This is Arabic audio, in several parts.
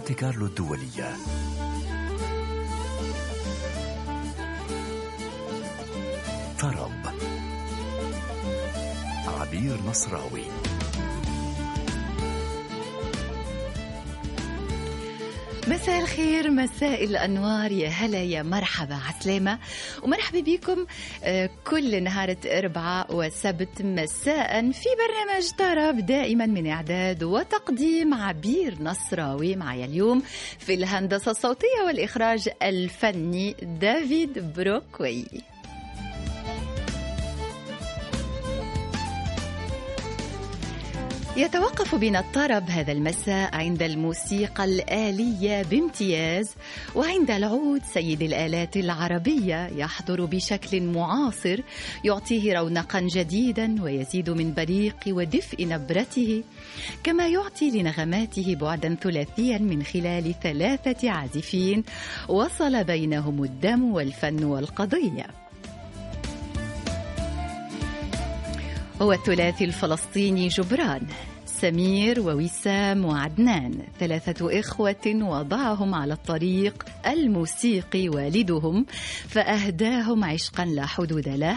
مونتي كارلو الدولية. طرب عبير نصراوي. مساء الخير مساء الأنوار. يا هلا يا مرحبا عسلامة. ومرحبا بكم آه، كل نهار أربعة وسبت مساء في برنامج طرب دائما من إعداد وتقديم عبير نصراوي معي اليوم في الهندسة الصوتية والإخراج الفني دافيد بروكوي. يتوقف بنا الطرب هذا المساء عند الموسيقى الآلية بامتياز وعند العود سيد الآلات العربية يحضر بشكل معاصر يعطيه رونقا جديدا ويزيد من بريق ودفء نبرته كما يعطي لنغماته بعدا ثلاثيا من خلال ثلاثة عازفين وصل بينهم الدم والفن والقضية. هو الثلاثي الفلسطيني جبران. سمير ووسام وعدنان. ثلاثة إخوة وضعهم على الطريق الموسيقي والدهم فأهداهم عشقا لا حدود له.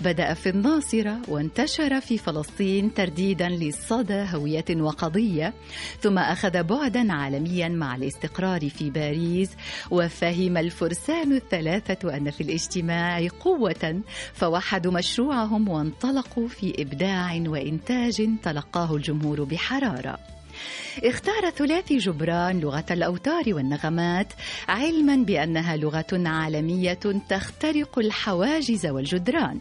بدأ في الناصرة وانتشر في فلسطين ترديدا لصدى هوية وقضية ثم أخذ بعدا عالميا مع الاستقرار في باريس وفهم الفرسان الثلاثة أن في الاجتماع قوة فوحدوا مشروعهم وانطلقوا في إبداع وإنتاج تلقاه الجمهور بحرارة. اختار ثلاثي جبران لغة الأوتار والنغمات علما بأنها لغة عالمية تخترق الحواجز والجدران.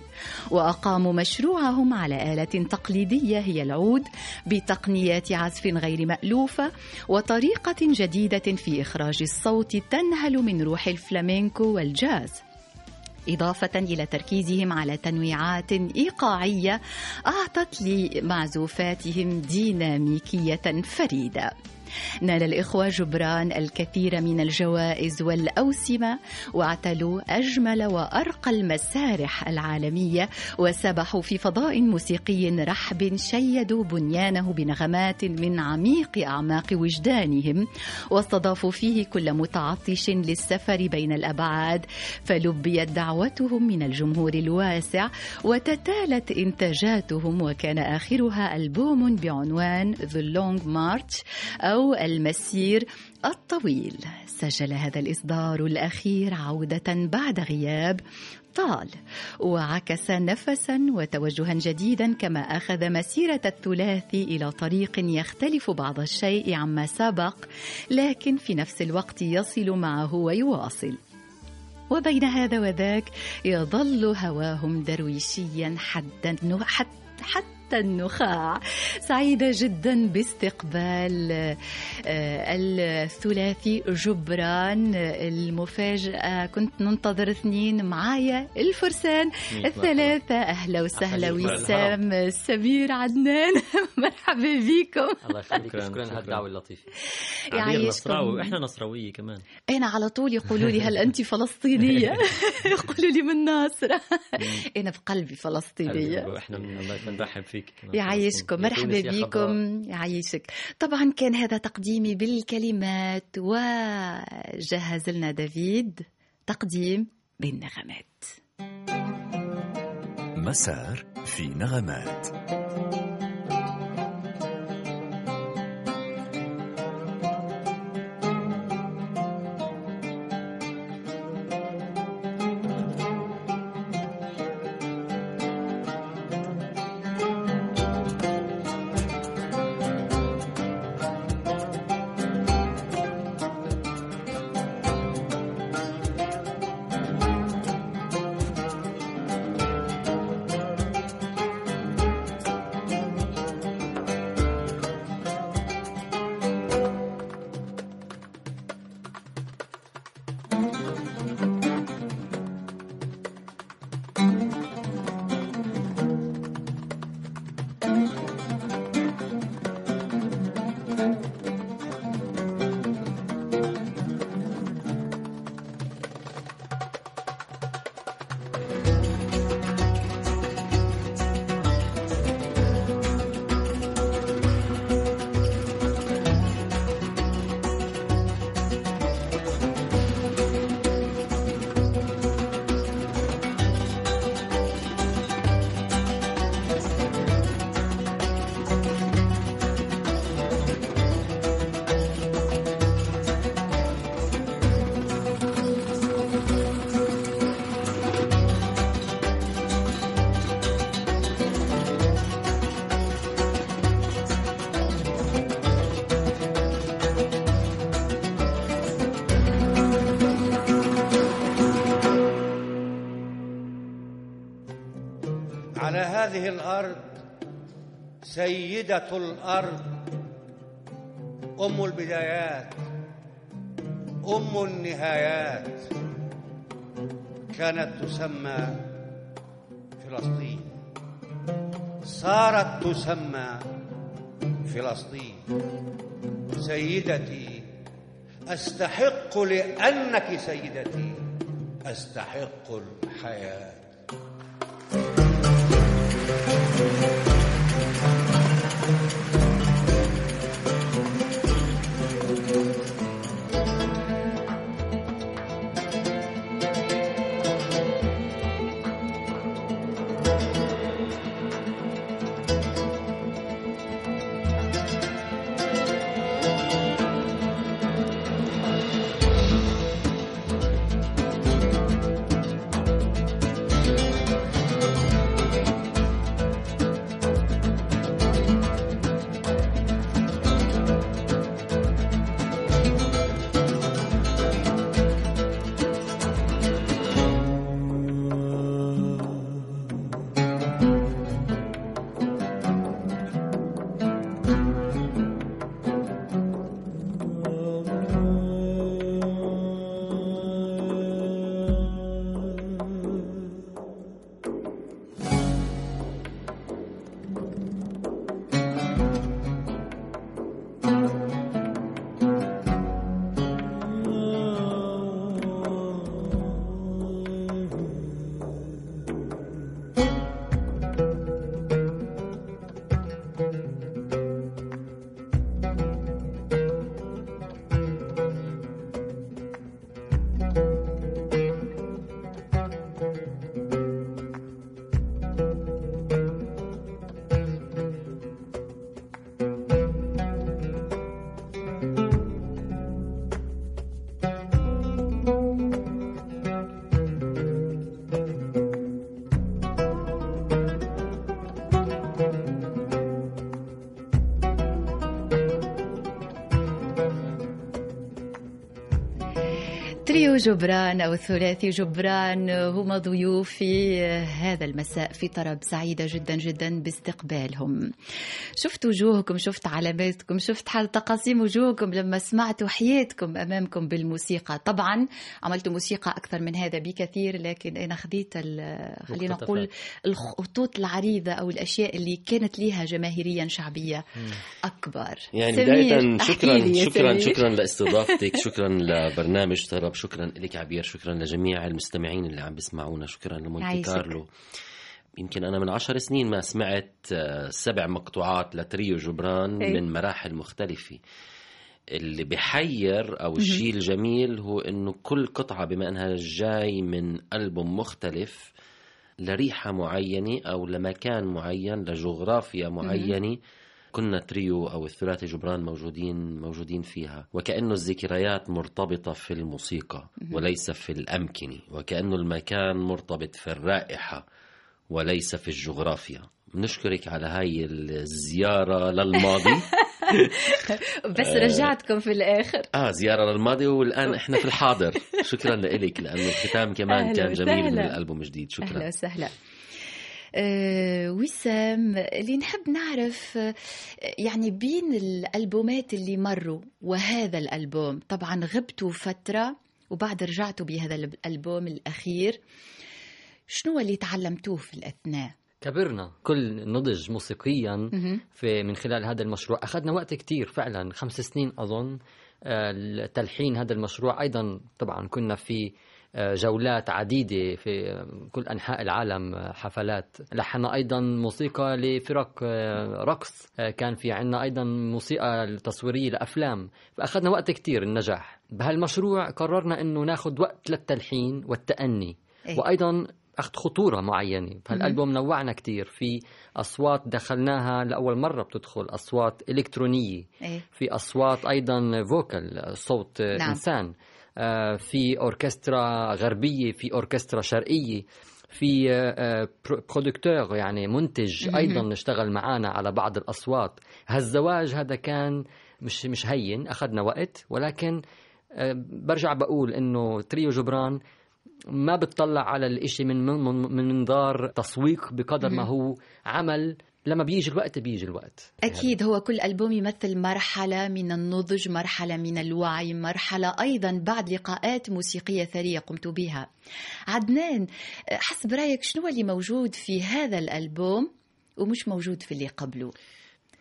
وأقاموا مشروعهم على آلة تقليدية هي العود بتقنيات عزف غير مألوفة وطريقة جديدة في إخراج الصوت تنهل من روح الفلامينكو والجاز. إضافة إلى تركيزهم على تنويعات إيقاعية أعطت لمعزوفاتهم ديناميكية فريدة. نال الإخوة جبران الكثير من الجوائز والأوسمة واعتلوا أجمل وأرقى المسارح العالمية وسبحوا في فضاء موسيقي رحب شيدوا بنيانه بنغمات من عميق أعماق وجدانهم واستضافوا فيه كل متعطش للسفر بين الأبعاد فلبيت دعوتهم من الجمهور الواسع وتتالت إنتاجاتهم وكان آخرها ألبوم بعنوان The Long March أو أو المسير الطويل. سجل هذا الإصدار الأخير عودة بعد غياب. طال. وعكس نفسا وتوجها جديدا كما أخذ مسيرة الثلاثي إلى طريق يختلف بعض الشيء عما سبق لكن في نفس الوقت يصل معه ويواصل. وبين هذا وذاك يظل هواهم درويشيا حدا حتى حتى النخاع. سعيدة جدا باستقبال آه، الثلاثي جبران المفاجأة. كنت ننتظر اثنين معايا الفرسان الثلاثة. أهلا وسهلا وسام سمير عدنان. مرحبا بكم. الله يخليك. شكرا على الدعوة اللطيفة. نصراوي. إحنا نصراوية كمان. أنا على طول يقولوا لي هل أنت فلسطينية؟ يقولوا لي من ناصرة. أنا بقلبي فلسطينية. إحنا الله نرحب فيك. كمان. يعيشكم مرحبا. بكم. يعيشك. طبعا كان هذا تقديمي بالكلمات وجهز لنا دافيد تقديم بالنغمات. مسار في نغمات. سيدة الأرض أم البدايات أم النهايات. كانت تسمى فلسطين. صارت تسمى فلسطين. سيدتي أستحق لأنك سيدتي أستحق الحياة. تريو جبران أو الثلاثي جبران هم ضيوفي هذا المساء في طرب سعيدة جدا جدا باستقبالهم. شفت وجوهكم شفت علاماتكم شفت حال تقاسيم وجوهكم لما سمعت حياتكم أمامكم بالموسيقى. طبعا عملت موسيقى أكثر من هذا بكثير لكن أنا خذيت خلينا نقول الخطوط العريضة أو الأشياء اللي كانت لها جماهيريا شعبية أكبر. يعني بداية شكرا شكرا شكرا لأستضافتك شكرا لبرنامج طرب شكرا لك عبير شكرا لجميع المستمعين اللي عم بيسمعونا شكرا لمونتي كارلو. يمكن أنا من عشر سنين ما سمعت آه، سبع مقطوعات لتريو جبران أي. من مراحل مختلفة. اللي بحير أو الشيء الجميل هو إنه كل قطعة بما إنها جاي من ألبوم مختلف لريحة معينة أو لمكان معين لجغرافيا معينة كنا تريو أو الثلاثي جبران موجودين موجودين فيها. وكأنه الذكريات مرتبطة في الموسيقى وليس في الأمكنة. وكأنه المكان مرتبط في الرائحة وليس في الجغرافيا. بنشكرك على هاي الزيارة للماضي. بس رجعتكم في الآخر. آه زيارة للماضي والآن إحنا في الحاضر. شكرا لك لأنه الختام كمان كان جميل من الألبوم الجديد. شكرا. أهلا وسهلا. وسام اللي نحب نعرف يعني بين الألبومات اللي مروا وهذا الألبوم. طبعا غبتوا فترة وبعد رجعتوا بهذا الألبوم الأخير. شنو اللي تعلمتوه في الأثناء؟ كبرنا كل نضج موسيقيا في من خلال هذا المشروع. أخذنا وقت كتير فعلا خمس سنين أظن آه، تلحين هذا المشروع. أيضا طبعا كنا في آه، جولات عديدة في كل أنحاء العالم آه، حفلات. لحنا أيضا موسيقى لفرق رقص كان في عنا أيضا موسيقى تصويرية لأفلام. فأخذنا وقت كتير النجاح. بهالمشروع قررنا أنه ناخذ وقت للتلحين والتأني. إيه؟ وأيضا أخذ خطورة معينة. فالالبوم نوعنا كتير. في أصوات دخلناها لأول مرة بتدخل. أصوات إلكترونية. إيه؟ في أصوات أيضا فوكال صوت نعم. إنسان. آه في أوركسترا غربية في أوركسترا شرقية في producer يعني منتج أيضا اشتغل معنا على بعض الأصوات. هالزواج هذا كان مش مش هين أخذنا وقت ولكن برجع بقول إنه تريو جبران ما بتطلع على الإشي من من منظار تسويق بقدر ما هو عمل لما بيجي الوقت بيجي الوقت. أكيد هو كل ألبوم يمثل مرحلة من النضج مرحلة من الوعي مرحلة أيضا بعد لقاءات موسيقية ثرية قمت بها. عدنان حسب رأيك شنو اللي موجود في هذا الألبوم ومش موجود في اللي قبله؟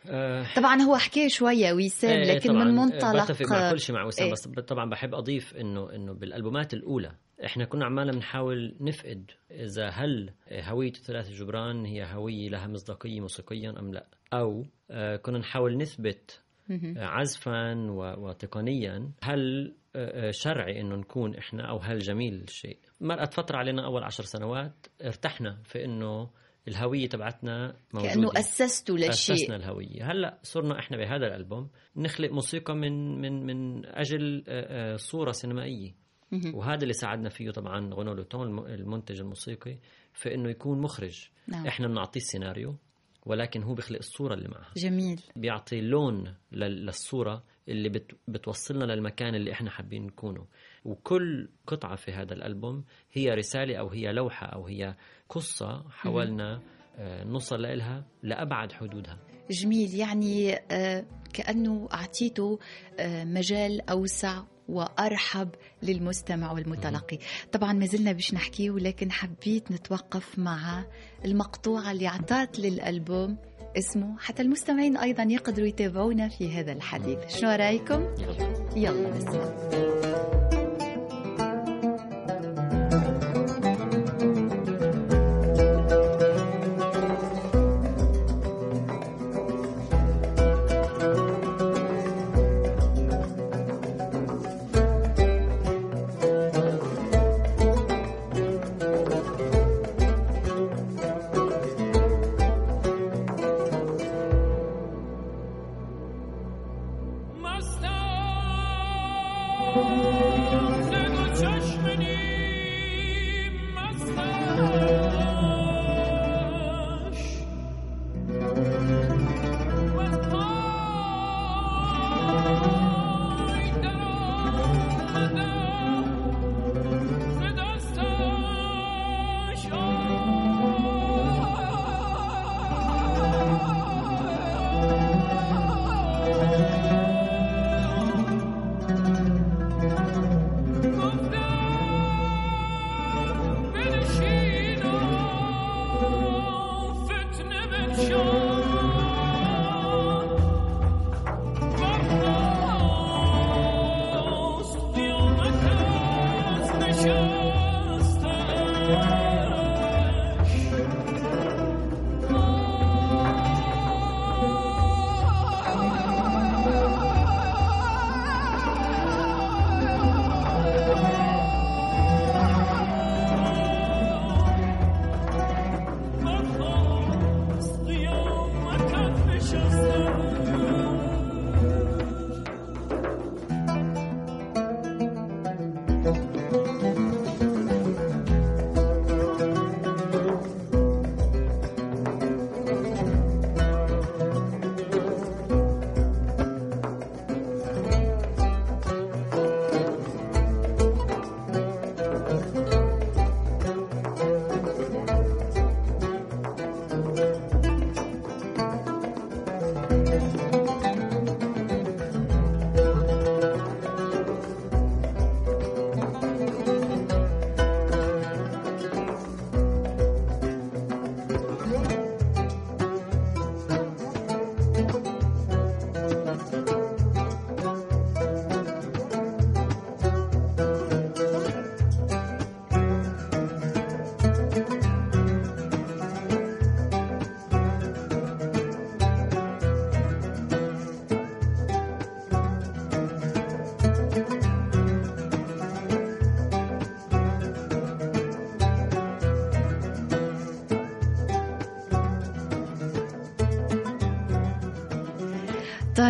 آه، طبعا هو حكي شوية وسام إيه، لكن من منطلق بتفق مع كل شيء مع وسام إيه. بس طبعا بحب أضيف انه إنه بالألبومات الأولى إحنا كنا عمالنا بنحاول نفقد إذا هل هوية ثلاث جبران هي هوية لها مصداقية موسيقيا أم لا. أو آه، كنا نحاول نثبت عزفا وتقنيا هل آه، شرعي إنه نكون إحنا أو هل جميل الشيء مرقت فترة علينا أول عشر سنوات ارتحنا في إنه الهوية تبعتنا موجودة. كأنه اسستوا لشيء. أسسنا الهوية. هلأ صرنا إحنا بهذا الألبوم نخلق موسيقى من من من أجل آه، آه، صورة سينمائية. وهذا اللي ساعدنا فيه طبعا غنو لوتون المنتج الموسيقي في إنه يكون مخرج. نعم. إحنا بنعطيه السيناريو ولكن هو بيخلق الصورة اللي معها. جميل. بيعطي لون للصورة اللي بت بتوصلنا للمكان اللي إحنا حابين نكونه. وكل قطعة في هذا الألبوم هي رسالة أو هي لوحة أو هي قصة حاولنا آه، نوصل لها لأبعد حدودها. جميل. يعني آه، كأنه أعطيته آه، مجال أوسع وأرحب للمستمع والمتلقي. طبعا ما زلنا باش نحكيه ولكن حبيت نتوقف مع المقطوعة اللي أعطت للألبوم اسمه حتى المستمعين أيضا يقدروا يتابعونا في هذا الحديث. شنو رأيكم؟ يلا نسمع.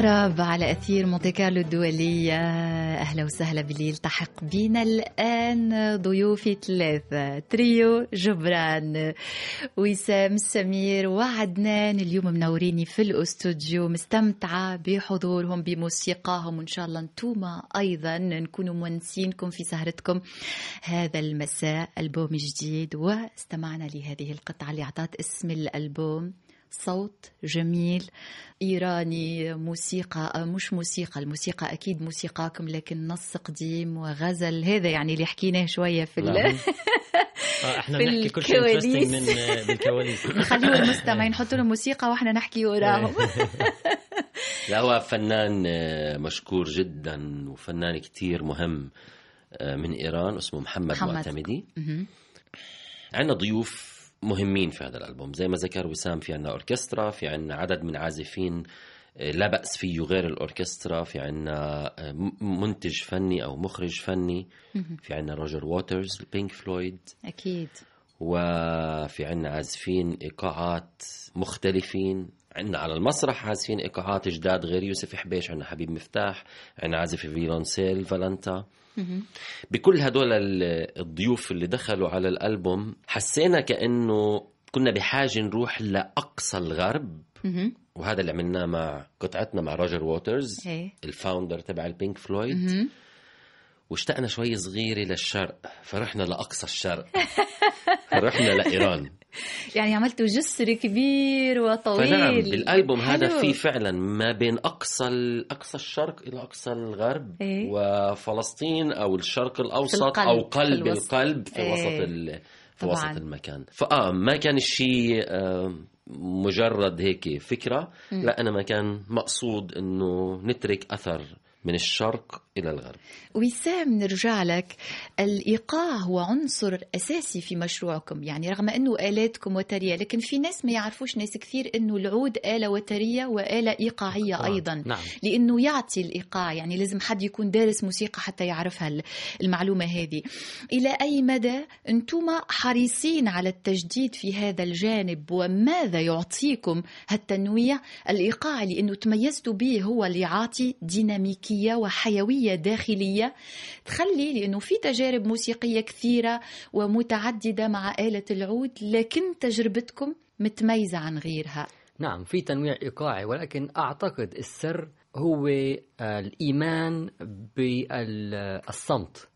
طرب على أثير مونتي كارلو الدولية أهلا وسهلا باللي يلتحق بنا الآن ضيوفي ثلاثة تريو جبران وسام سمير وعدنان. اليوم منوريني في الأستوديو مستمتعة بحضورهم بموسيقاهم وإن شاء الله انتوما أيضا نكونوا مونسينكم في سهرتكم هذا المساء ألبوم جديد. واستمعنا لهذه القطعة اللي أعطت اسم الألبوم. صوت جميل. إيراني موسيقى مش موسيقى الموسيقى أكيد موسيقاكم لكن نص قديم وغزل. هذا يعني اللي حكيناه شوية في نعم. آه، إحنا في بنحكي كل شيء من بالكواليس خليوا المستمعين يحطوا لهم موسيقى وإحنا نحكي وراهم. لا هو فنان آه، مشكور جدا وفنان كتير مهم آه، من إيران اسمه محمد, محمد. معتمدي. عندنا ضيوف مهمين في هذا الألبوم. زي ما ذكر وسام في عنا أوركسترا في عنا عدد من عازفين آه، لا بأس فيه غير الأوركسترا في عنا آه، منتج فني أو مخرج فني في عنا روجر ووترز البينك فلويد. أكيد. وفي عنا عازفين إيقاعات مختلفين. عندنا على المسرح عازفين إيقاعات جداد غير يوسف حبيش عندنا حبيب مفتاح عندنا عازف فيولونسيل فالنتا. بكل هدول الضيوف اللي دخلوا على الألبوم حسينا كأنه كنا بحاجة نروح لأقصى الغرب. وهذا اللي عملناه مع قطعتنا مع روجر ووترز إيه. ال founder تبع البينك فلويد. واشتقنا شوي صغيرة للشرق فرحنا لأقصى الشرق. رحنا لإيران. يعني عملتوا جسر كبير وطويل فنعم بالألبوم هذا في فعلا ما بين أقصى أقصى الشرق إلى أقصى الغرب إيه؟ وفلسطين أو الشرق الأوسط. أو قلب في القلب في إيه؟ وسط في طبعاً. وسط المكان فآه ما كان الشيء آه مجرد هيك فكرة لا أنا ما كان مقصود إنه نترك أثر من الشرق إلى الغرب. وسام نرجع لك. الإيقاع هو عنصر أساسي في مشروعكم يعني رغم أنه آلاتكم وترية لكن في ناس ما يعرفوش ناس كثير أنه العود آلة وترية وآلة إيقاعية طبعا. أيضا. نعم. لأنه يعطي الإيقاع يعني لازم حد يكون دارس موسيقى حتى يعرفها المعلومة هذه. إلى أي مدى أنتم حريصين على التجديد في هذا الجانب وماذا يعطيكم هالتنويع؟ الإيقاعي لأنه تميزتوا به هو اللي يعطي ديناميكية وحيوية داخلية تخلي لأنه في تجارب موسيقية كثيرة ومتعددة مع آلة العود لكن تجربتكم متميزة عن غيرها. نعم في تنويع إيقاعي ولكن أعتقد السر هو الإيمان بالصمت.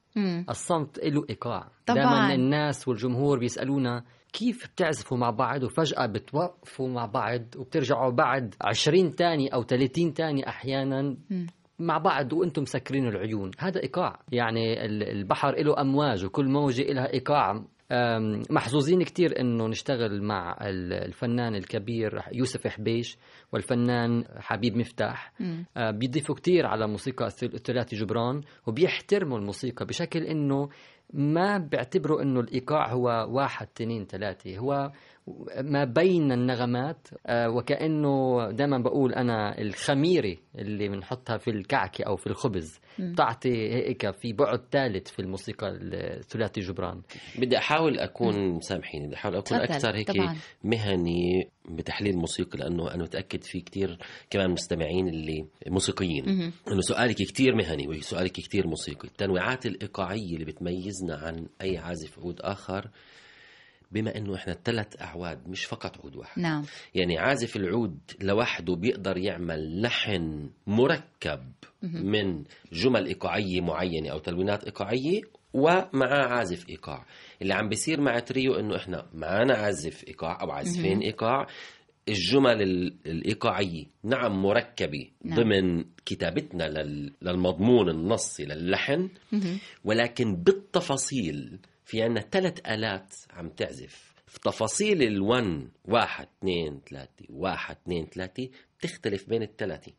الصمت له إيقاع. دائما الناس والجمهور بيسألونا كيف بتعزفوا مع بعض وفجأة بتوقفوا مع بعض وبترجعوا بعد 20 تاني أو 30 تاني أحيانا؟ مع بعض وأنتم مسكرين العيون. هذا إيقاع. يعني البحر له أمواج وكل موجة لها إيقاع. محظوظين كثير إنه نشتغل مع الفنان الكبير يوسف حبيش والفنان حبيب مفتاح. آه، بيضيفوا كثير على موسيقى الثلاثي جبران وبيحترموا الموسيقى بشكل إنه ما بيعتبروا إنه الإيقاع هو واحد اثنين ثلاثة. هو ما بين النغمات آه، وكأنه دائما بقول أنا الخميرة اللي بنحطها في الكعكة أو في الخبز. بتعطي هيك في بعد ثالث في الموسيقى الثلاثي جبران. بدي أحاول أكون سامحيني بدي أحاول أكون أكثر هيك طبعا. مهني بتحليل موسيقي لأنه أنا متأكد في كتير كمان مستمعين اللي موسيقيين. إنه سؤالك كتير مهني وسؤالك كتير موسيقي. التنويعات الإيقاعية اللي بتميزنا عن أي عازف عود آخر بما إنه إحنا ثلاث أعواد مش فقط عود واحد. نعم. يعني عازف العود لوحده بيقدر يعمل لحن مركب من جمل ايقاعيه معينة أو تلوينات إيقاعية ومعاه عازف إيقاع. اللي عم بيصير مع تريو إنه إحنا معانا عازف إيقاع أو عازفين إيقاع الجمل الإيقاعية نعم مركبة نعم. ضمن كتابتنا للمضمون النصي للحن ولكن بالتفاصيل في عنا ثلاث آلات عم تعزف. في تفاصيل الون واحد اثنين ثلاثة واحد اثنين ثلاثة تختلف بين الثلاثة.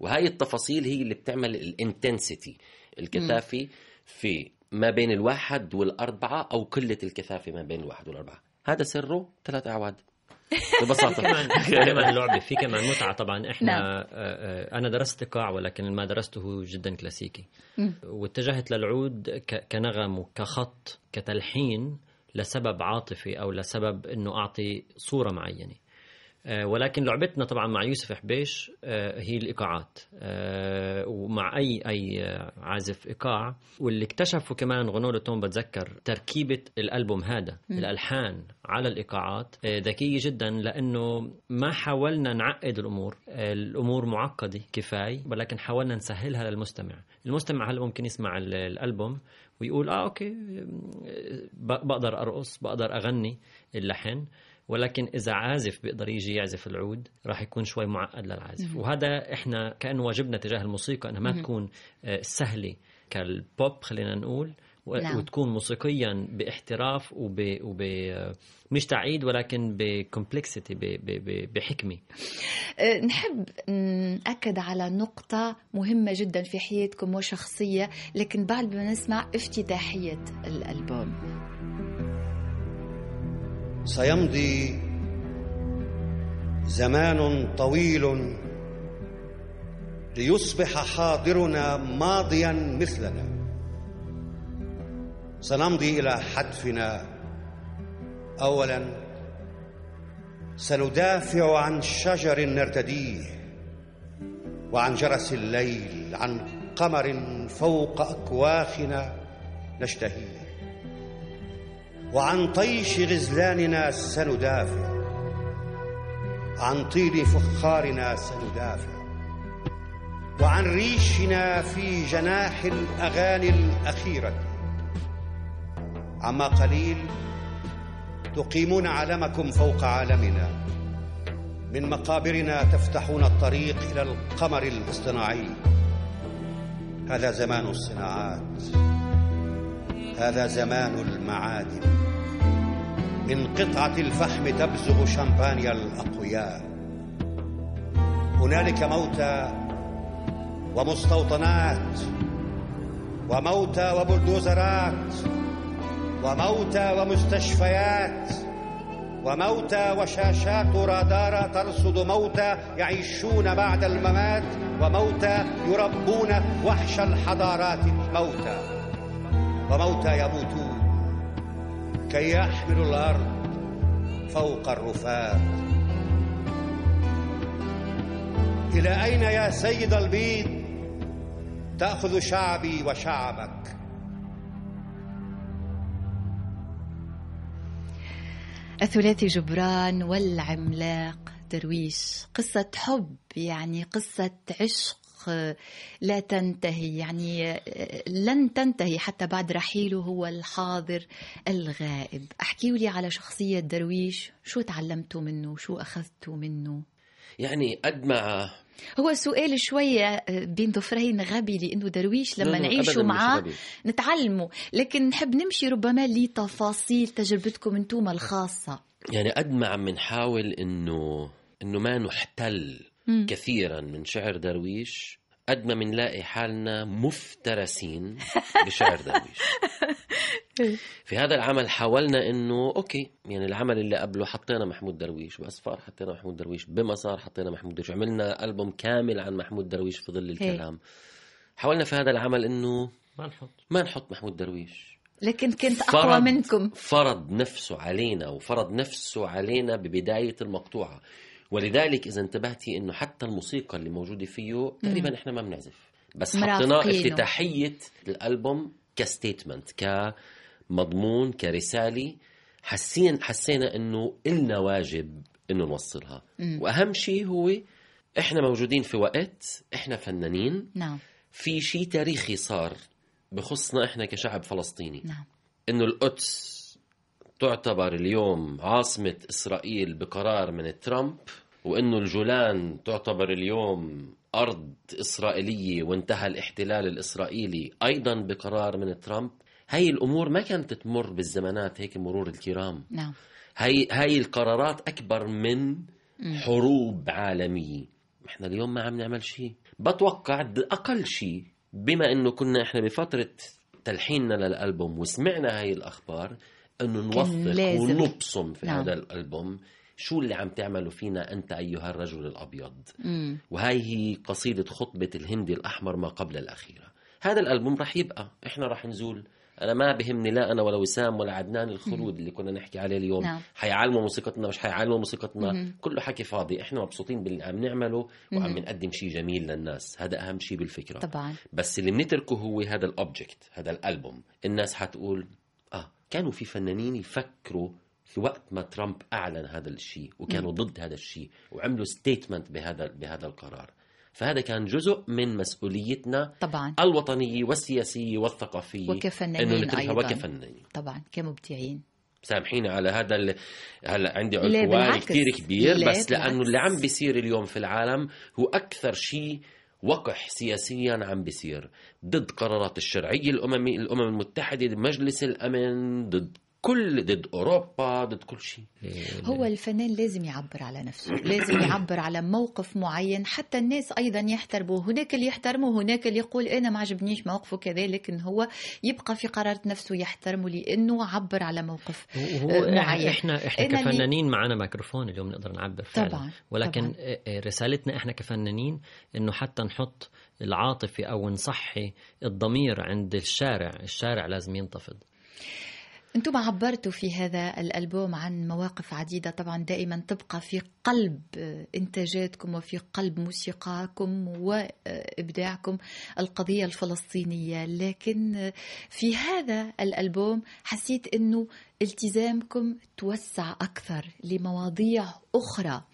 وهي التفاصيل هي اللي بتعمل ال intensity الكثافة في ما بين الواحد والأربعة أو قلة الكثافة ما بين الواحد والأربعة. هذا سره ثلاث أعواد. ببساطة. كمان كمان اللعبه في كمان متعة. طبعا إحنا نعم. آه، آه، أنا درست ايقاع ولكن ما درسته جدا كلاسيكي. واتجهت للعود كنغم وكخط كتلحين لسبب عاطفي أو لسبب إنه أعطي صورة معينة. ولكن لعبتنا طبعا مع يوسف حبيش آه، هي الإيقاعات. آه، ومع أي أي عازف إيقاع. واللي اكتشفوا كمان غنولو توم بتذكر تركيبة الألبوم هذا م. الألحان على الإيقاعات. ذكية جدا لأنه ما حاولنا نعقد الأمور. الأمور معقدة كفاية ولكن حاولنا نسهلها للمستمع. المستمع هلا ممكن يسمع الألبوم ويقول آه أوكي بقدر أرقص بقدر أغني اللحن. ولكن إذا عازف بيقدر يجي يعزف العود راح يكون شوي معقد للعازف. وهذا إحنا كأنه واجبنا تجاه الموسيقى إنها ما تكون آه، سهلة كالبوب خلينا نقول نعم. وتكون موسيقيا باحتراف وب, وب... مش تعيد ولكن ب complexity بحكمة. أه، نحب نأكد على نقطة مهمة جدا في حياتكم وشخصية لكن بعد ما نسمع افتتاحية الألبوم. سيمضي زمان طويل ليصبح حاضرنا ماضيا مثلنا. سنمضي إلى حتفنا. اولا سندافع عن شجر نرتديه وعن جرس الليل عن قمر فوق أكواخنا نشتهيه. وعن طيش غزلاننا سندافع. عن طيب فخارنا سندافع. وعن ريشنا في جناح الأغاني الأخيرة. عما قليل تقيمون علمكم فوق عالمنا. من مقابرنا تفتحون الطريق إلى القمر الاصطناعي. هذا زمان الصناعات. هذا زمان المعادن. من قطعة الفحم تبزغ شمبانيا الأقوياء. هنالك موتى ومستوطنات وموتى وبلدوزرات وموتى ومستشفيات وموتى وشاشات رادار ترصد موتى يعيشون بعد الممات وموتى يربون وحش الحضارات الموتى. وموتى يموتون كي يحملوا الأرض فوق الرفات. إلى أين يا سيد البيض تأخذ شعبي وشعبك. الثلاثي جبران والعملاق. درويش. قصة حب يعني قصة عشق. لا تنتهي يعني لن تنتهي حتى بعد رحيله هو الحاضر الغائب. احكيوا لي على شخصية درويش شو تعلمتوا منه؟ شو أخذتوا منه؟ يعني قد ما هو سؤال شوية بين ضفرين غبي لأنه درويش لما نعيشه معاه نتعلمه. لكن نحب نمشي ربما لتفاصيل تجربتكم أنتم الخاصة. يعني قد ما عم نحاول إنه إنه ما نحتل. مم. كثيرا من شعر درويش قد ما بنلاقي حالنا مفترسين بشعر درويش. في هذا العمل حاولنا إنه أوكي يعني العمل اللي قبله حطينا محمود درويش بأسفار حطينا محمود درويش بمسار حطينا محمود درويش عملنا ألبوم كامل عن محمود درويش في ظل الكلام. حاولنا في هذا العمل إنه ما نحط. ما نحط محمود درويش. لكن كنت أقوى منكم. فرض نفسه علينا وفرض نفسه علينا ببداية المقطوعة. ولذلك إذا انتبهتي إنه حتى الموسيقى اللي موجودة فيه تقريبا إحنا ما بنعزف. بس حطيناه افتتاحية الألبوم كستيتمنت كمضمون كرسالة. حسين حسينا إنه إلنا واجب إنه نوصلها. مم. وأهم شيء هو إحنا موجودين في وقت إحنا فنانين. نعم. في شيء تاريخي صار بخصنا إحنا كشعب فلسطيني. نعم. إنه القدس تعتبر اليوم عاصمة إسرائيل بقرار من ترامب. وإنه الجولان تعتبر اليوم أرض إسرائيلية وانتهى الاحتلال الإسرائيلي أيضا بقرار من ترامب. هاي الأمور ما كانت تمر بالزمانات هيك مرور الكرام. نعم. هاي هاي القرارات أكبر من حروب عالمية. إحنا اليوم ما عم نعمل شيء. بتوقع أقل شيء بما إنه كنا إحنا بفترة تلحيننا للألبوم وسمعنا هاي الأخبار إنه نوثق ونبصم في نعم. هذا الألبوم. شو اللي عم تعمله فينا أنت أيها الرجل الأبيض؟ مم. وهاي هي قصيدة خطبة الهندي الأحمر ما قبل الأخيرة. هذا الألبوم رح يبقى. إحنا رح نزول. أنا ما بهمني لا أنا ولا وسام ولا عدنان الخلود اللي كنا نحكي عليه اليوم. نعم. حيعلموا موسيقتنا مش حيعلموا موسيقتنا. مم. كله حكي فاضي. إحنا مبسوطين باللي عم نعمله وعم نقدم شيء جميل للناس. هذا أهم شيء بالفكرة. طبعا. بس اللي بنتركه هو هذا الاوبجكت هذا الألبوم. الناس حتقول آه كانوا في فنانين يفكروا وقت ما ترامب أعلن هذا الشيء وكانوا ضد هذا الشيء وعملوا ستيتمنت بهذا بهذا القرار. فهذا كان جزء من مسؤوليتنا طبعا. الوطنيه والسياسيه والثقافيه وكفنانين إنه أيضا. وكفنانين طبعا كمبدعين. سامحيني على هذا ال... هلا عندي عنفوان كثير كبير بس لأنه اللي عم بيصير اليوم في العالم هو أكثر شيء وقح سياسيا عم بيصير. ضد قرارات الشرعية الاممي الأمم المتحدة مجلس الأمن ضد كل ضد أوروبا ضد كل شيء. هو الفنان لازم يعبر على نفسه لازم يعبر على موقف معين حتى الناس أيضا يحترموه هناك اللي يحترمه هناك اللي يقول أنا ما عجبنيش موقفه كذا لكن هو يبقى في قرارة نفسه يحترمه لأنه عبر على موقف هو معين. إحنا إحنا كفنانين معنا ميكروفون اليوم نقدر نعبر فعلا. طبعا ولكن طبعا. رسالتنا إحنا كفنانين إنه حتى نحط العاطفة أو نصحي الضمير عند الشارع الشارع لازم ينتفض. أنتم عبرتوا في هذا الألبوم عن مواقف عديدة. طبعا دائما تبقى في قلب إنتاجاتكم وفي قلب موسيقاكم وإبداعكم القضية الفلسطينية. لكن في هذا الألبوم حسيت إنه التزامكم توسع أكثر لمواضيع أخرى.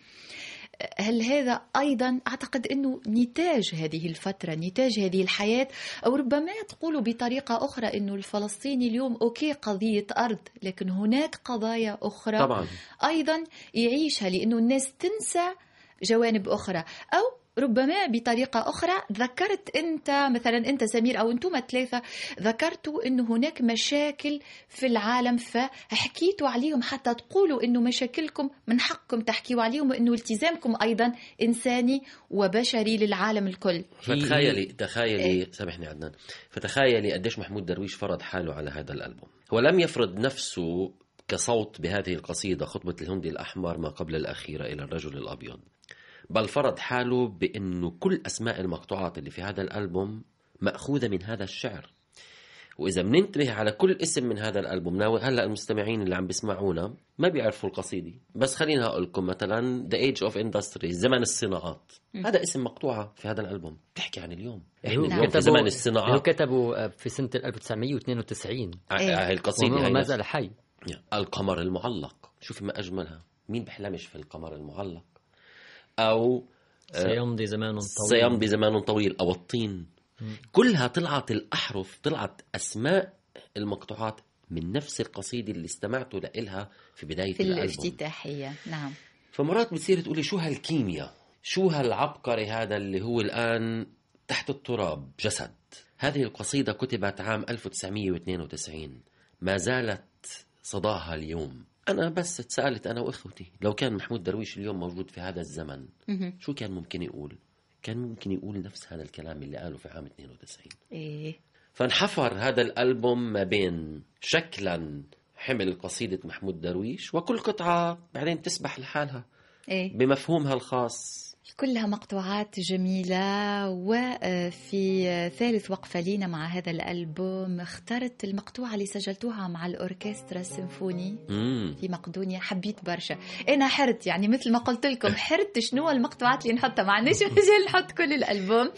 هل هذا أيضا أعتقد إنه نتاج هذه الفترة نتاج هذه الحياة أو ربما تقولوا بطريقة أخرى إنه الفلسطيني اليوم أوكي قضية أرض لكن هناك قضايا أخرى طبعا. أيضا يعيشها لأنه الناس تنسى جوانب أخرى أو ربما بطريقة أخرى ذكرت أنت مثلا أنت سمير أو أنتم ثلاثة ذكرتوا أنه هناك مشاكل في العالم فحكيتوا عليهم حتى تقولوا أنه مشاكلكم من حقكم تحكيوا عليهم وأنه التزامكم أيضا إنساني وبشري للعالم الكل. فتخيلي تخيلي إيه؟ سامحني عدنان فتخيلي قديش محمود درويش فرض حاله على هذا الألبوم. هو لم يفرض نفسه كصوت بهذه القصيدة خطبة الهندي الأحمر ما قبل الأخيرة إلى الرجل الأبيض. بل فرض حاله بأنه كل أسماء المقطوعات اللي في هذا الألبوم مأخوذة من هذا الشعر. وإذا بننتبه على كل اسم من هذا الألبوم هلا المستمعين اللي عم بيسمعونا ما بيعرفوا القصيدة. بس خليني أقول لكم مثلا The Age of Industry زمن الصناعات. هذا اسم مقطوعة في هذا الألبوم. بتحكي عن اليوم. إحنا اليوم في زمن الصناعات. كتبوا في سنة 1992 هاي القصيدة هي ما زال حي. القمر المعلق. شوفي ما أجملها. مين بحلمش في القمر المعلق؟ أو آه، سيمضي زمان طويل. سيمضي زمان طويل أو الطين. كلها طلعت الأحرف طلعت أسماء المقطوعات من نفس القصيدة اللي استمعتوا لها في بداية في الافتتاحية نعم. فمرات بتصير تقولي شو هالكيمياء؟ شو هالعبقري هذا اللي هو الآن تحت التراب؟ جسد. هذه القصيدة كتبت عام 1992 ما زالت صداها اليوم. أنا بس تسألت أنا وإخوتي لو كان محمود درويش اليوم موجود في هذا الزمن شو كان ممكن يقول؟ كان ممكن يقول نفس هذا الكلام اللي قاله في عام 92 إيه. فانحفر هذا الألبوم ما بين شكلا حمل قصيدة محمود درويش وكل قطعة بعدين تسبح لحالها إيه؟ بمفهومها الخاص. كلها مقطوعات جميلة وفي ثالث وقفة لينا مع هذا الألبوم. اخترت المقطوعة اللي سجلتوها مع الأوركسترا السيمفوني في مقدونيا. حبيت برشا. أنا حرت يعني مثل ما قلت لكم حرت شنو المقطوعات اللي نحطها. ما عندناش مجال نحط كل الألبوم.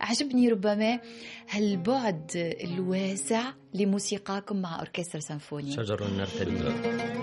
عجبني ربما هالبعد الواسع لموسيقاكم مع أوركسترا سيمفوني شجر نرتدي.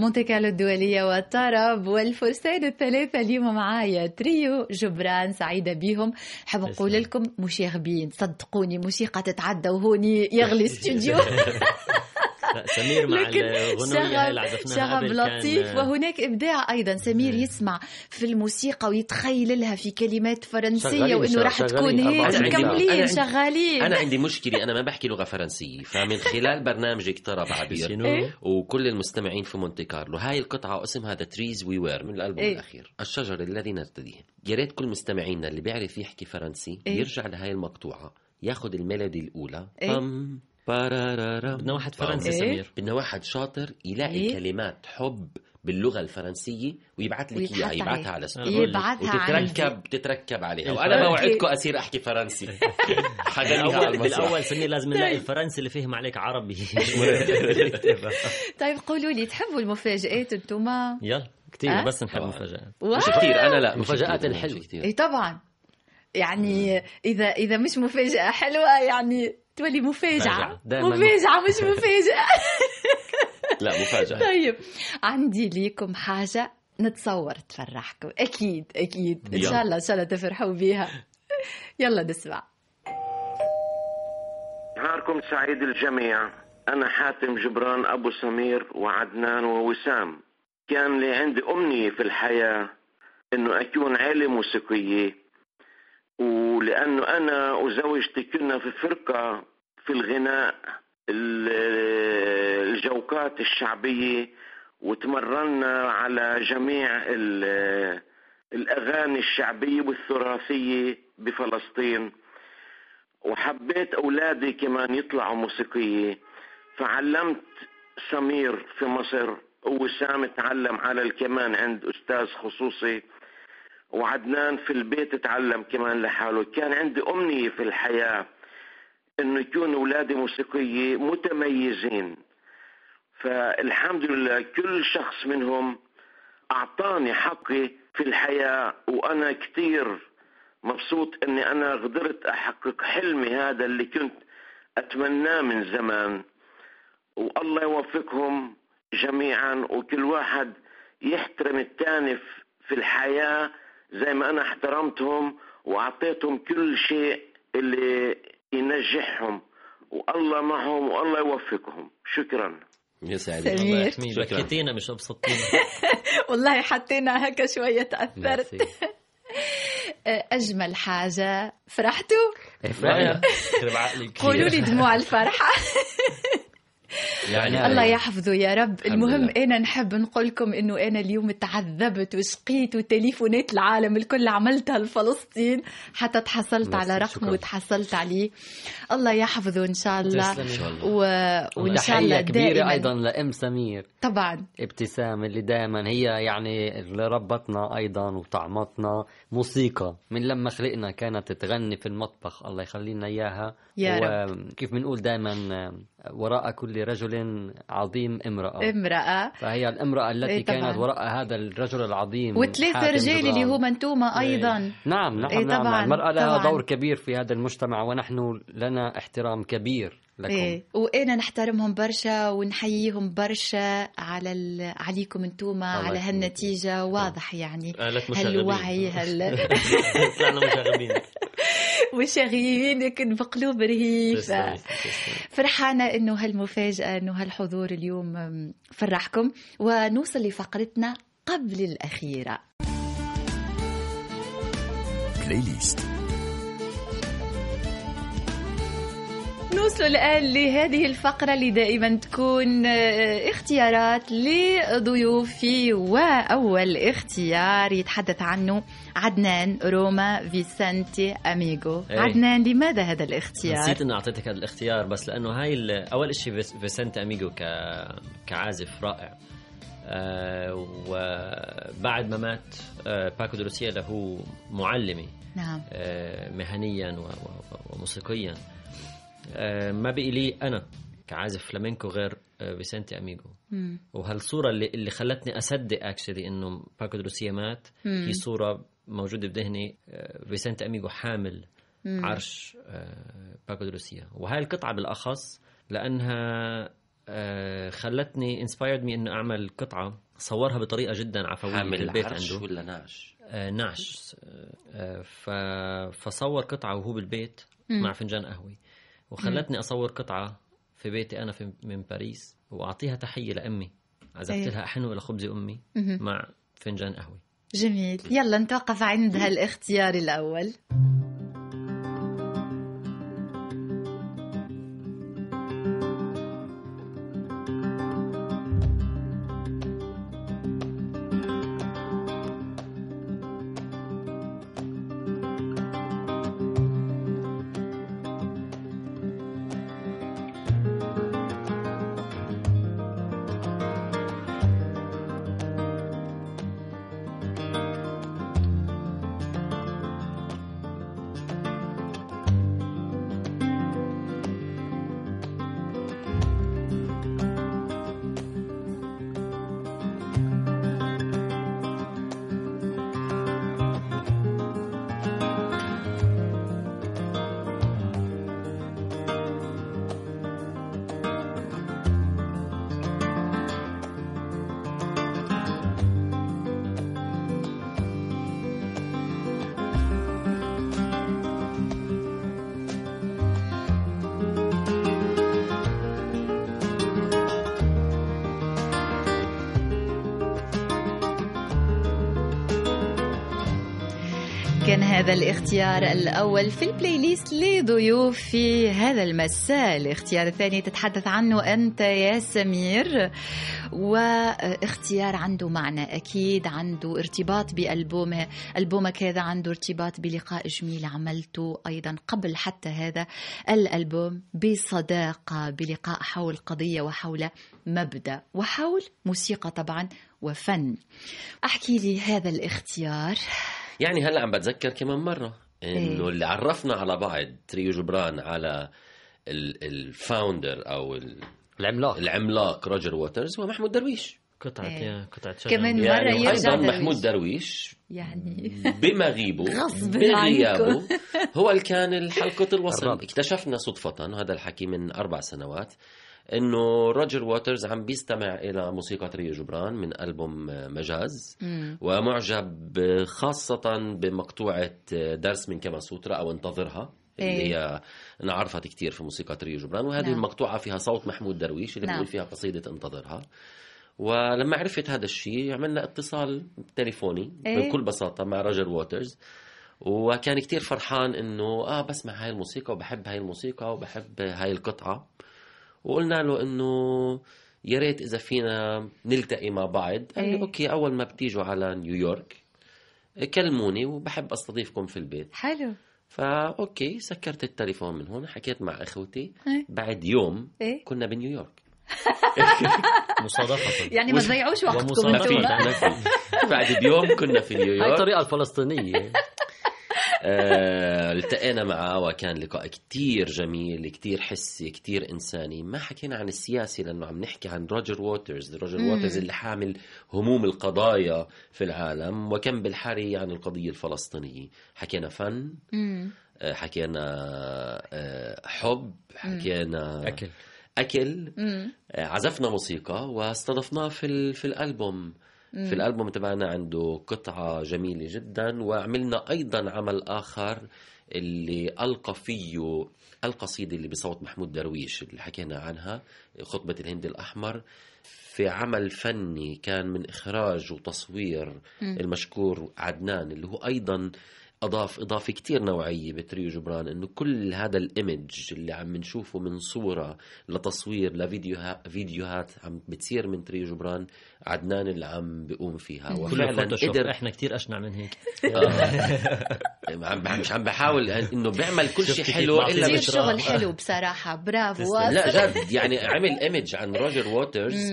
مونتي كارلو الدولية والطرب والفرسان الثلاثة اليوم معايا تريو جبران سعيدة بيهم. حاب نقول لكم مشاغبين صدقوني موسيقى تتعدى وهوني يغلي استوديو. سمير مع عزفناها شغب لطيف كان... وهناك إبداع أيضا. سمير يسمع في الموسيقى ويتخيل لها في كلمات فرنسية وإنه راح تكون هيك مكملين شغالين. أنا عندي مشكلة أنا ما بحكي لغة فرنسية فمن خلال برنامجك طرب عبير إيه؟ وكل المستمعين في مونتي كارلو. هاي القطعة اسمها The Trees We Wear من الألبوم إيه؟ الأخير. الشجر الذي نرتديه. يا ريت كل مستمعينا اللي بيعرف يحكي فرنسي إيه؟ يرجع لهاي المقطوعة ياخذ الميلودي الأولى. إيه؟ بدنا واحد فرنسي إيه؟ سمير. بدنا واحد شاطر يلاقي إيه؟ كلمات حب باللغة الفرنسية ويبعث لك إياها يبعثها على سؤال يبعثها وتتركب تتركب عليها. وأنا بوعدكم اصير أحكي فرنسي. بالأول سمير لازم نلاقي الفرنسي اللي فهم عليك عربي. طيب قولوا لي تحبوا المفاجآت أنتم يلا كثير أه؟ بس نحب المفاجآت. مش كثير أنا لا مفاجآت الحلوة. اي طبعا. يعني اذا إذا مش مفاجاه حلوة يعني تولي مفاجأة. مفاجأة. مش مفاجأة. لا مفاجأة. طيب عندي ليكم حاجة نتصور تفرحكم. أكيد أكيد. إن شاء الله إن شاء الله تفرحوا بيها. يلا نسمع. نهاركم سعيد الجميع. أنا حاتم جبران أبو سمير وعدنان ووسام. كان لي عندي أمنية في الحياة إنه أكون عالم موسيقية ولأنه أنا وزوجتي كنا في فرقة في الغناء الجوكات الشعبية وتمرنا على جميع الأغاني الشعبية والثراثية بفلسطين. وحبيت أولادي كمان يطلعوا موسيقية. فعلمت سمير في مصر ووسام تعلم على الكمان عند أستاذ خصوصي. وعدنان في البيت تعلم كمان لحاله. كان عندي أمنية في الحياة إنه يكون أولادي موسيقية متميزين. فالحمد لله كل شخص منهم أعطاني حقي في الحياة وأنا كثير مبسوط أني أنا قدرت أحقق حلمي هذا اللي كنت أتمناه من زمان. والله يوفقهم جميعا وكل واحد يحترم الثاني في الحياة زي ما أنا احترمتهم وأعطيتهم كل شيء اللي ينجحهم. والله معهم والله يوفقهم. شكرا. يسعدك سمير. بكيتينا مش ابسطتينا والله حطينا هكا شوية تأثرت. أجمل حاجة. فرحتوا؟ فرحنا. قولوا لي دموع الفرحة. يعني الله يحفظه يا رب. المهم أنا نحب نقول لكم إنه أنا اليوم تعذبت وشقيت وتليفونات العالم الكل عملتها لفلسطين حتى تحصلت على رقم وتحصلت عليه. الله يحفظه إن شاء الله. و... وإن شاء الله كبيرة دائما. أيضا لأم سمير. طبعا. ابتسام اللي دائما هي يعني اللي ربتنا أيضا وطعمتنا. موسيقى. من لما خلقنا كانت تغني في المطبخ. الله يخلي لنا إياها. يا رب. وكيف بنقول دائما وراء كل رجل عظيم امرأة. امرأة. فهي الامرأة التي إيه كانت وراء هذا الرجل العظيم وثلاثة رجال اللي هم انتوما أيضا. نعم نعم, إيه نعم, طبعاً. نعم المرأة لها طبعاً. دور كبير في هذا المجتمع ونحن لنا احترام كبير لكم. إيه وأنا نحترمهم برشا ونحييهم برشا على ال... عليكم انتوما على هالنتيجة. واضح يعني. هالوعي هال لكن بقلوب رهيفة فرحانة إنه هالمفاجأة إنه هالحضور اليوم فرحكم. ونوصل لفقرتنا قبل الأخيرة. بلاي ليست نوصل الآن لهذه الفقرة اللي دائما تكون اختيارات لضيوفي وأول اختيار يتحدث عنه عدنان روما فيسنتي أميغو. إيه. عدنان لماذا هذا الاختيار؟ نسيت إني أعطيتك هذا الاختيار بس لأنه هاي أول شيء فيس- فيسنتي أميغو ك... كعازف رائع. آه وبعد ما مات آه باكو دي لوسيا هو معلمي. نعم. آه مهنيا و... و... وموسيقيا. آه ما بقي لي أنا كعازف فلامينكو غير آه فيسنتي اميغو مم. وهالصورة اللي, اللي خلتني أصدق actually إنه باكو دي لوسيا مات مم. هي صورة موجودة بذهني آه، فيسنت أميغو حامل مم. عرش آه، باكو دروسيا وهاي القطعة بالأخص لأنها آه، خلتني inspired me إنه أعمل قطعة صورها بطريقة جدا عفوية في حامل البيت عرش عنده ولا نعش آه، نعش آه، فصور قطعة وهو بالبيت مم. مع فنجان قهوة وخلتني أصور قطعة في بيتي أنا في من باريس وأعطيها تحية لأمي. عزفت أيه. لها أحنو إلى خبز أمي؟ مهم. مع فنجان قهوة. جميل. يلا نتوقف عند هالاختيار الأول. هذا الاختيار الأول في البلاي ليست لضيوف في هذا المساء. الاختيار الثاني تتحدث عنه أنت يا سمير. واختيار عنده معنى أكيد عنده ارتباط بألبومه. ألبومك هذا عنده ارتباط بلقاء جميل عملته أيضا قبل حتى هذا الألبوم بصداقة بلقاء حول قضية وحول مبدأ وحول موسيقى طبعا وفن. أحكي لي هذا الاختيار. يعني هلا عم بتذكر كمان مرة إنه إيه. اللي عرفنا على بعض تريو جبران على ال founder أو ال- العملاق. العملاق روجر ووترز هو محمود درويش. قطعة إيه. قطعة شجر كمان مرة يعني يرجع أيضا محمود درويش يعني. بمغيبه بغيابه هو اللي كان الحلقة الوصل. اكتشفنا صدفة هذا الحكي من أربع سنوات إنه روجر ووترز عم بيستمع إلى موسيقى تريو جبران من ألبوم مجاز مم. ومعجب خاصة بمقطوعة درس من كما سوترا أو انتظرها اللي إيه. هي انعرفت كثير في موسيقى تريو جبران وهذه نعم. المقطوعة فيها صوت محمود درويش اللي نعم. بيقول فيها قصيدة انتظرها ولما عرفت هذا الشيء عملنا اتصال تليفوني إيه؟ بكل بساطة مع روجر ووترز وكان كتير فرحان إنه آه بسمع هاي الموسيقى وبحب هاي الموسيقى وبحب هاي القطعة وقلنا له إنه يا ريت إذا فينا نلتقي مع بعض. قال لي إيه. Okay أول ما بتيجوا على نيويورك كلموني وبحب أستضيفكم في البيت. حلو. فا okay سكرت التليفون من هون حكيت مع أخوتي. إيه؟ بعد يوم إيه؟ كنا بنيويورك. مصادفة يعني ما تضيعوش وقتكم بعد بيوم كنا في نيويورك. هاي الطريقة الفلسطينية. التقينا معه وكان لقاء كتير جميل كتير حسي كتير إنساني. ما حكينا عن السياسي لأنه عم نحكي عن روجر ووترز. روجر. ووترز اللي حامل هموم القضايا في العالم وكم بالحري عن القضية الفلسطينية. حكينا فن. آه، حكينا آه، حب حكينا أكل. أكل. عزفنا موسيقى واستضفناه في, في الألبوم. في الألبوم تبعنا عنده قطعة جميلة جدا وعملنا أيضا عمل آخر اللي ألقى فيه القصيده اللي بصوت محمود درويش اللي حكينا عنها خطبة الهندي الأحمر. في عمل فني كان من إخراج وتصوير المشكور عدنان اللي هو أيضا أضاف إضافة كثير نوعية بتريو جبران إنه كل هذا ال image اللي عم نشوفه من صورة لتصوير لفيديوهات فيديوهات عم بتصير من تريو جبران عدنان اللي عم بيقوم فيها. وفعلا قدر إحنا كثير أشنع من هيك. آه. مش عم بحاول إنه بيعمل كل شيء حلو إلا كثير شغل حلو بصراحة. برافو. لا جد يعني عمل ايمج عن روجر ووترز.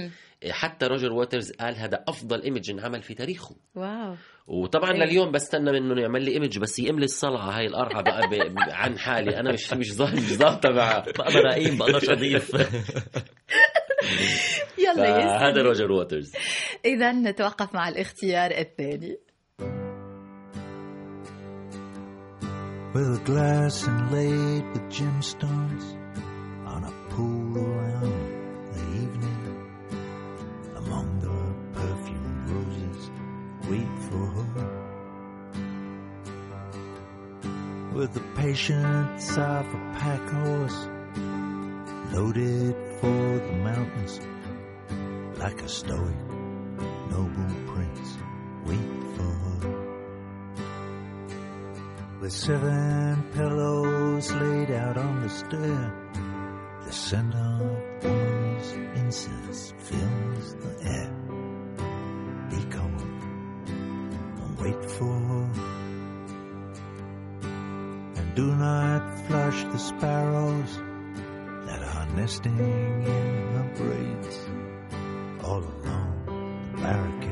حتى روجر ووترز قال هذا أفضل ايمج انعمل في تاريخه. واو. وطبعا إيه؟ لليوم بستنى منه يعمل لي ايمج بس يقم لي الصلعة هاي القرعه بقى ب... عن حالي. أنا مش مش مش ظابطة معه. بقى براقيم بقدرش اضيف يلا يا هذا روجر ووترز. اذا نتوقف مع الاختيار الثاني. With a glass inlaid with gemstones. Wait for her. With the patience of a pack horse loaded for the mountains like a stoic noble prince wait for her. With seven pillows laid out on the stair the scent of woman's incense fills do not flush the sparrows that are nesting in her braids. All along the barricades,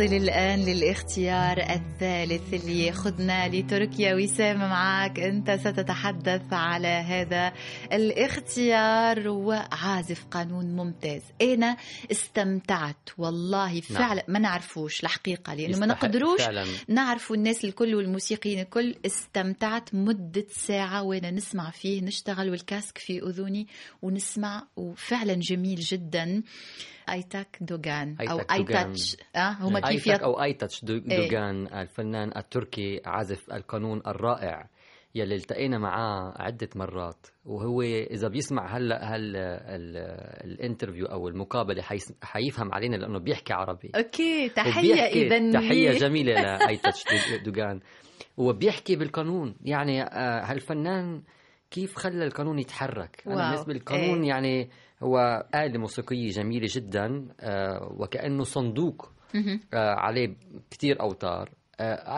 نصل الآن للاختيار الثالث اللي ياخذنا لتركيا. وسام معك أنت ستتحدث على هذا الاختيار. وعازف قانون ممتاز. أنا استمتعت؟ والله نعم. فعلا نعم. ما نعرفوش الحقيقة لأنه ما نقدروش نعرفوا الناس الكل والموسيقيين الكل. استمتعت مدة ساعة وأنا نسمع فيه. نشتغل والكاسك في أذني ونسمع. وفعلا جميل جدا. أيتاك دوغان أو أيتاتش. آه هم يط... أو ايتاتش دوغان إيه؟ الفنان التركي عازف القانون الرائع يلي التقينا معاه عدة مرات. وهو إذا بيسمع هلا هل ال interview أو المقابلة حيفهم علينا لأنه بيحكي عربي. Okay تحية إذا. تحية جميلة لأيتاتش دوغان. وبيحكي بالقانون. يعني آه، هالفنان كيف خلى القانون يتحرك؟ أنا بالنسبة للقانون إيه؟ يعني هو آلة موسيقية جميلة جدا آه، وكأنه صندوق عليه كثير أوتار.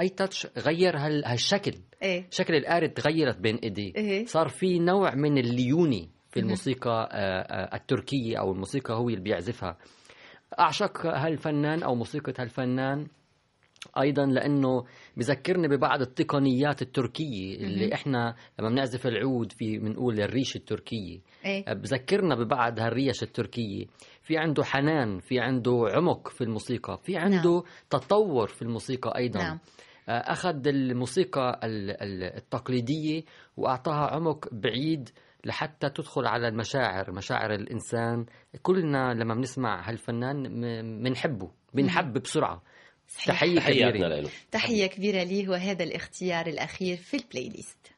آي تاتش غير هالشكل. إيه؟ شكل الآلة تغيرت بين ايدي إيه؟ صار في نوع من الليوني في الموسيقى التركية أو الموسيقى هو اللي بيعزفها. أعشق هالفنان أو موسيقى هالفنان أيضا لأنه بذكرني ببعض التقنيات التركية اللي إحنا لما بنعزف العود في بنقول الريش التركية. إيه؟ بذكرنا ببعض هالريش التركية. في عنده حنان في عنده عمق في الموسيقى في عنده نعم. تطور في الموسيقى أيضا. نعم. أخذ الموسيقى التقليدية وأعطاها عمق بعيد لحتى تدخل على المشاعر مشاعر الإنسان. كلنا لما بنسمع هالفنان بنحبه بنحب بسرعة. تحية كبيرة. له تحية كبيرة لي وهذا الاختيار الأخير في البلاي ليست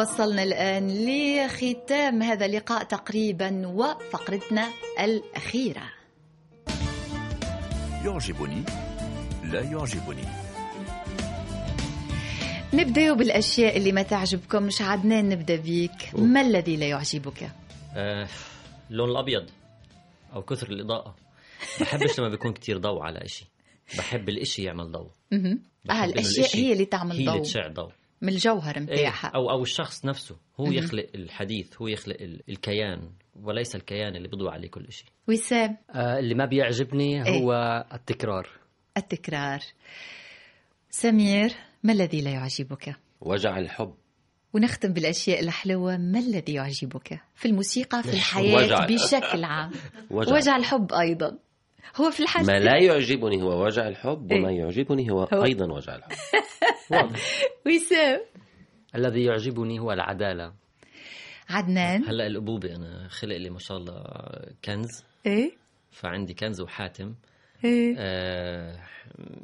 وصلنا الآن لختام هذا اللقاء تقريبا وفقرتنا الأخيرة. يعجبني لا يعجبني. نبدأ بالأشياء اللي ما تعجبكمش عدنان نبدأ بيك ما الذي لا يعجبك؟ آه، اللون الأبيض أو كثر الإضاءة. بحبش لما بيكون كتير ضوء على إشي. بحب الإشي يعمل ضوء. آه الأشياء هي اللي تعمل ضوء هي اللي تشع ضوء. من الجوهر متاعها. إيه أو أو الشخص نفسه هو م- يخلق الحديث هو يخلق الكيان وليس الكيان اللي بيضوي عليه كل شيء. وسام؟ آه اللي ما بيعجبني إيه؟ هو التكرار. التكرار. سمير ما الذي لا يعجبك؟ وجع الحب. ونختم بالأشياء الحلوة ما الذي يعجبك في الموسيقى في الحياة وجع. بشكل عام؟ وجع, وجع الحب أيضا. هو في الحاجة ما لا يعجبني هو وجع الحب وما إيه؟ يعجبني هو, هو أيضا وجع الحب. واضح وسام الذي يعجبني هو العدالة. عدنان. هلا الأبوبة أنا خلق لي ما شاء الله كنز. إيه. فعندي كنز وحاتم. إيه؟ آه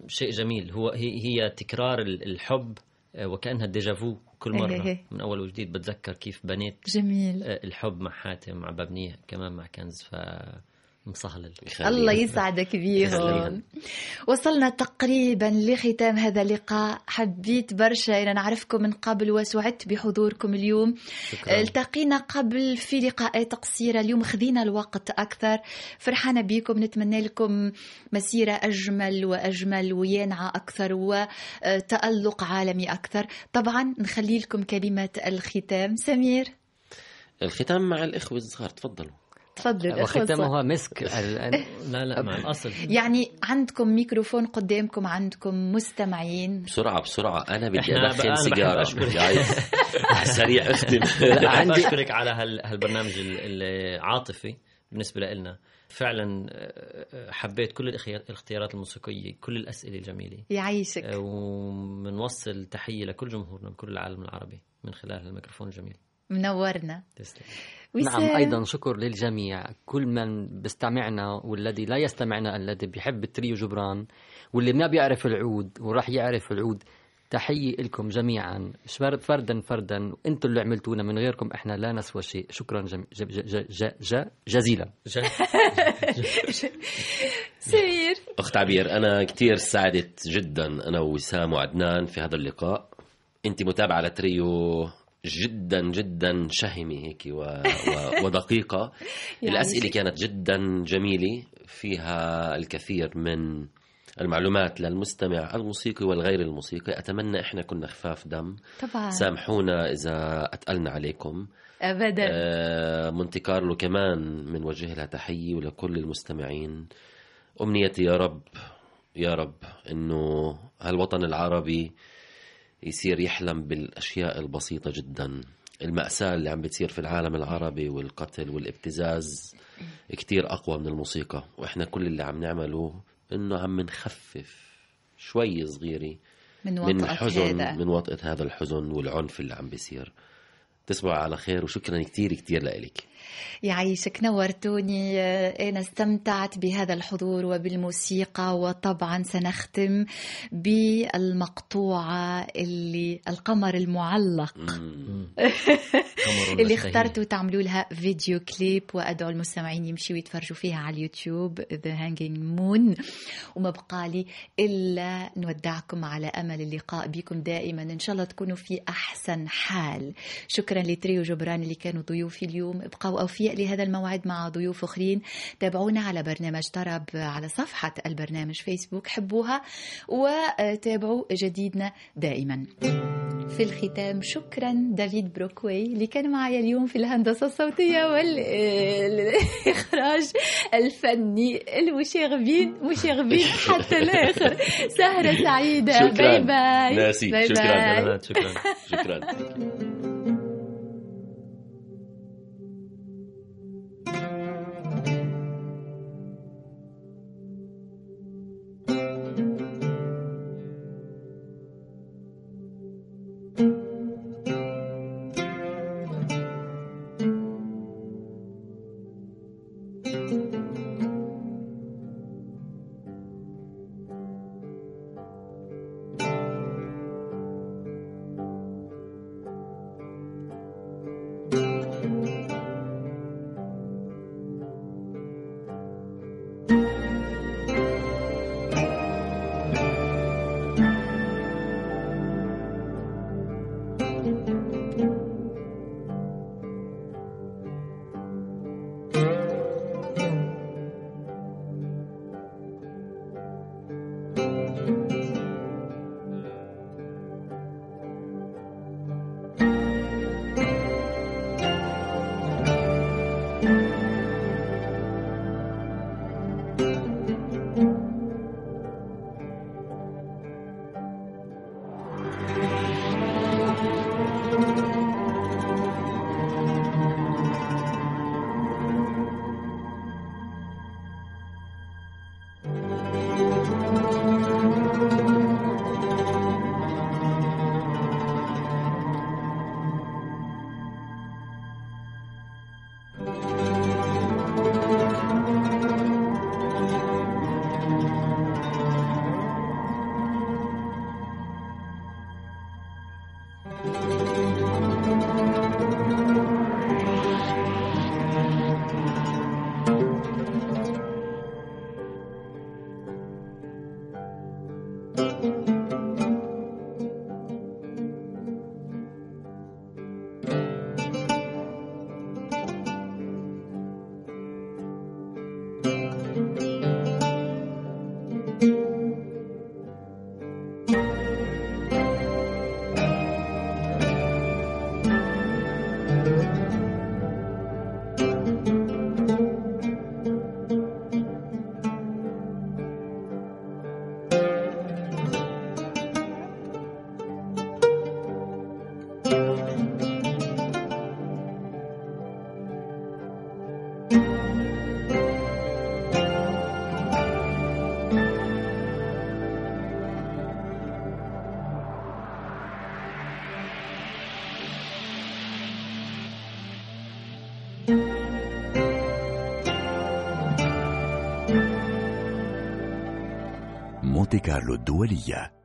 شيء جميل. هو هي, هي تكرار الحب وكأنها ديجافو كل مرة. إيه؟ من أول وجديد بتذكر كيف بنيت جميل. الحب مع حاتم عم ببنية كمان مع كنز. ف مصهلل الله يسعدك بيهم. وصلنا تقريبا لختام هذا اللقاء. حبيت برشا أنا نعرفكم من قبل وسعدت بحضوركم اليوم. شكرا. التقينا قبل في لقاءات قصيرة اليوم خذينا الوقت أكثر. فرحانة بكم نتمنى لكم مسيرة أجمل وأجمل وينعى أكثر وتألق عالمي أكثر. طبعا نخلي لكم كلمة الختام. سمير. الختام مع الإخوة الصغار. تفضلوا. تفضل وختامها مسك. لا لا مع الأصل. يعني عندكم ميكروفون قدامكم عندكم مستمعين. بسرعة بسرعة. أنا بدي أدخن سيجارة. سريع أختم. عندي أشكرك على هالبرنامج العاطفي بالنسبة لنا. فعلا حبيت كل الاختيارات الموسيقية كل الأسئلة الجميلة. يعيشك. وبنوصل تحية لكل جمهورنا بكل العالم العربي من خلال الميكروفون الجميل. منورنا. تسلم. نعم أيضا شكر للجميع. كل من بيستمعنا والذي لا يستمعنا الذي بيحب تريو جبران واللي ما بيعرف العود وراح يعرف العود تحية لكم جميعا. فردا فردا. أنتم اللي عملتونا من غيركم إحنا لا نسوى شيء. شكرا جم... ج... ج... ج... ج... جزيلا. سمير. أخت عبير أنا كثير سعدت جدا أنا ووسام وعدنان في هذا اللقاء. أنت متابعة لتريو جدا جدا شهمة هيك و... و... ودقيقة. يعني الأسئلة كانت جدا جميلة فيها الكثير من المعلومات للمستمع الموسيقي والغير الموسيقي. أتمنى إحنا كنا خفاف دم. طبعا. سامحونا إذا أتقلنا عليكم. ابدا. آه مونتي كارلو كمان بنوجه لها تحية ولكل المستمعين. أمنيتي يا رب يا رب إنه هالوطن العربي يصير يحلم بالأشياء البسيطة جدا. المأساة اللي عم بتصير في العالم العربي والقتل والابتزاز كتير أقوى من الموسيقى. وإحنا كل اللي عم نعمله إنه عم نخفف شوي صغيرة من من حزن هذا. من وطأة هذا الحزن والعنف اللي عم بيصير. تصبح على خير وشكرا كتير كتير لك يعيشك. نورتوني أنا استمتعت بهذا الحضور وبالموسيقى وطبعا سنختم بالمقطوعة اللي القمر المعلق. اللي اخترتوا تعملوا لها فيديو كليب وأدعو المستمعين يمشوا يتفرجوا فيها على اليوتيوب The Hanging Moon. وما بقى لي إلا نودعكم على أمل اللقاء بكم دائما. إن شاء الله تكونوا في أحسن حال. شكرا لتريو جبران اللي كانوا ضيوفي اليوم. ابقوا أوفياء لهذا الموعد مع ضيوف أخرين. تابعونا على برنامج طرب على صفحة البرنامج فيسبوك حبوها وتابعوا جديدنا دائما. في الختام شكرا دافيد بروكوي اللي كان معي اليوم في الهندسة الصوتية والإخراج الفني المشاغبين مشاغبين حتى الآخر. سهرة سعيدة. شكرا. Bye bye ناسي. Bye شكرا. Bye. شكرا. شكرا. مونتي كارلو الدولية.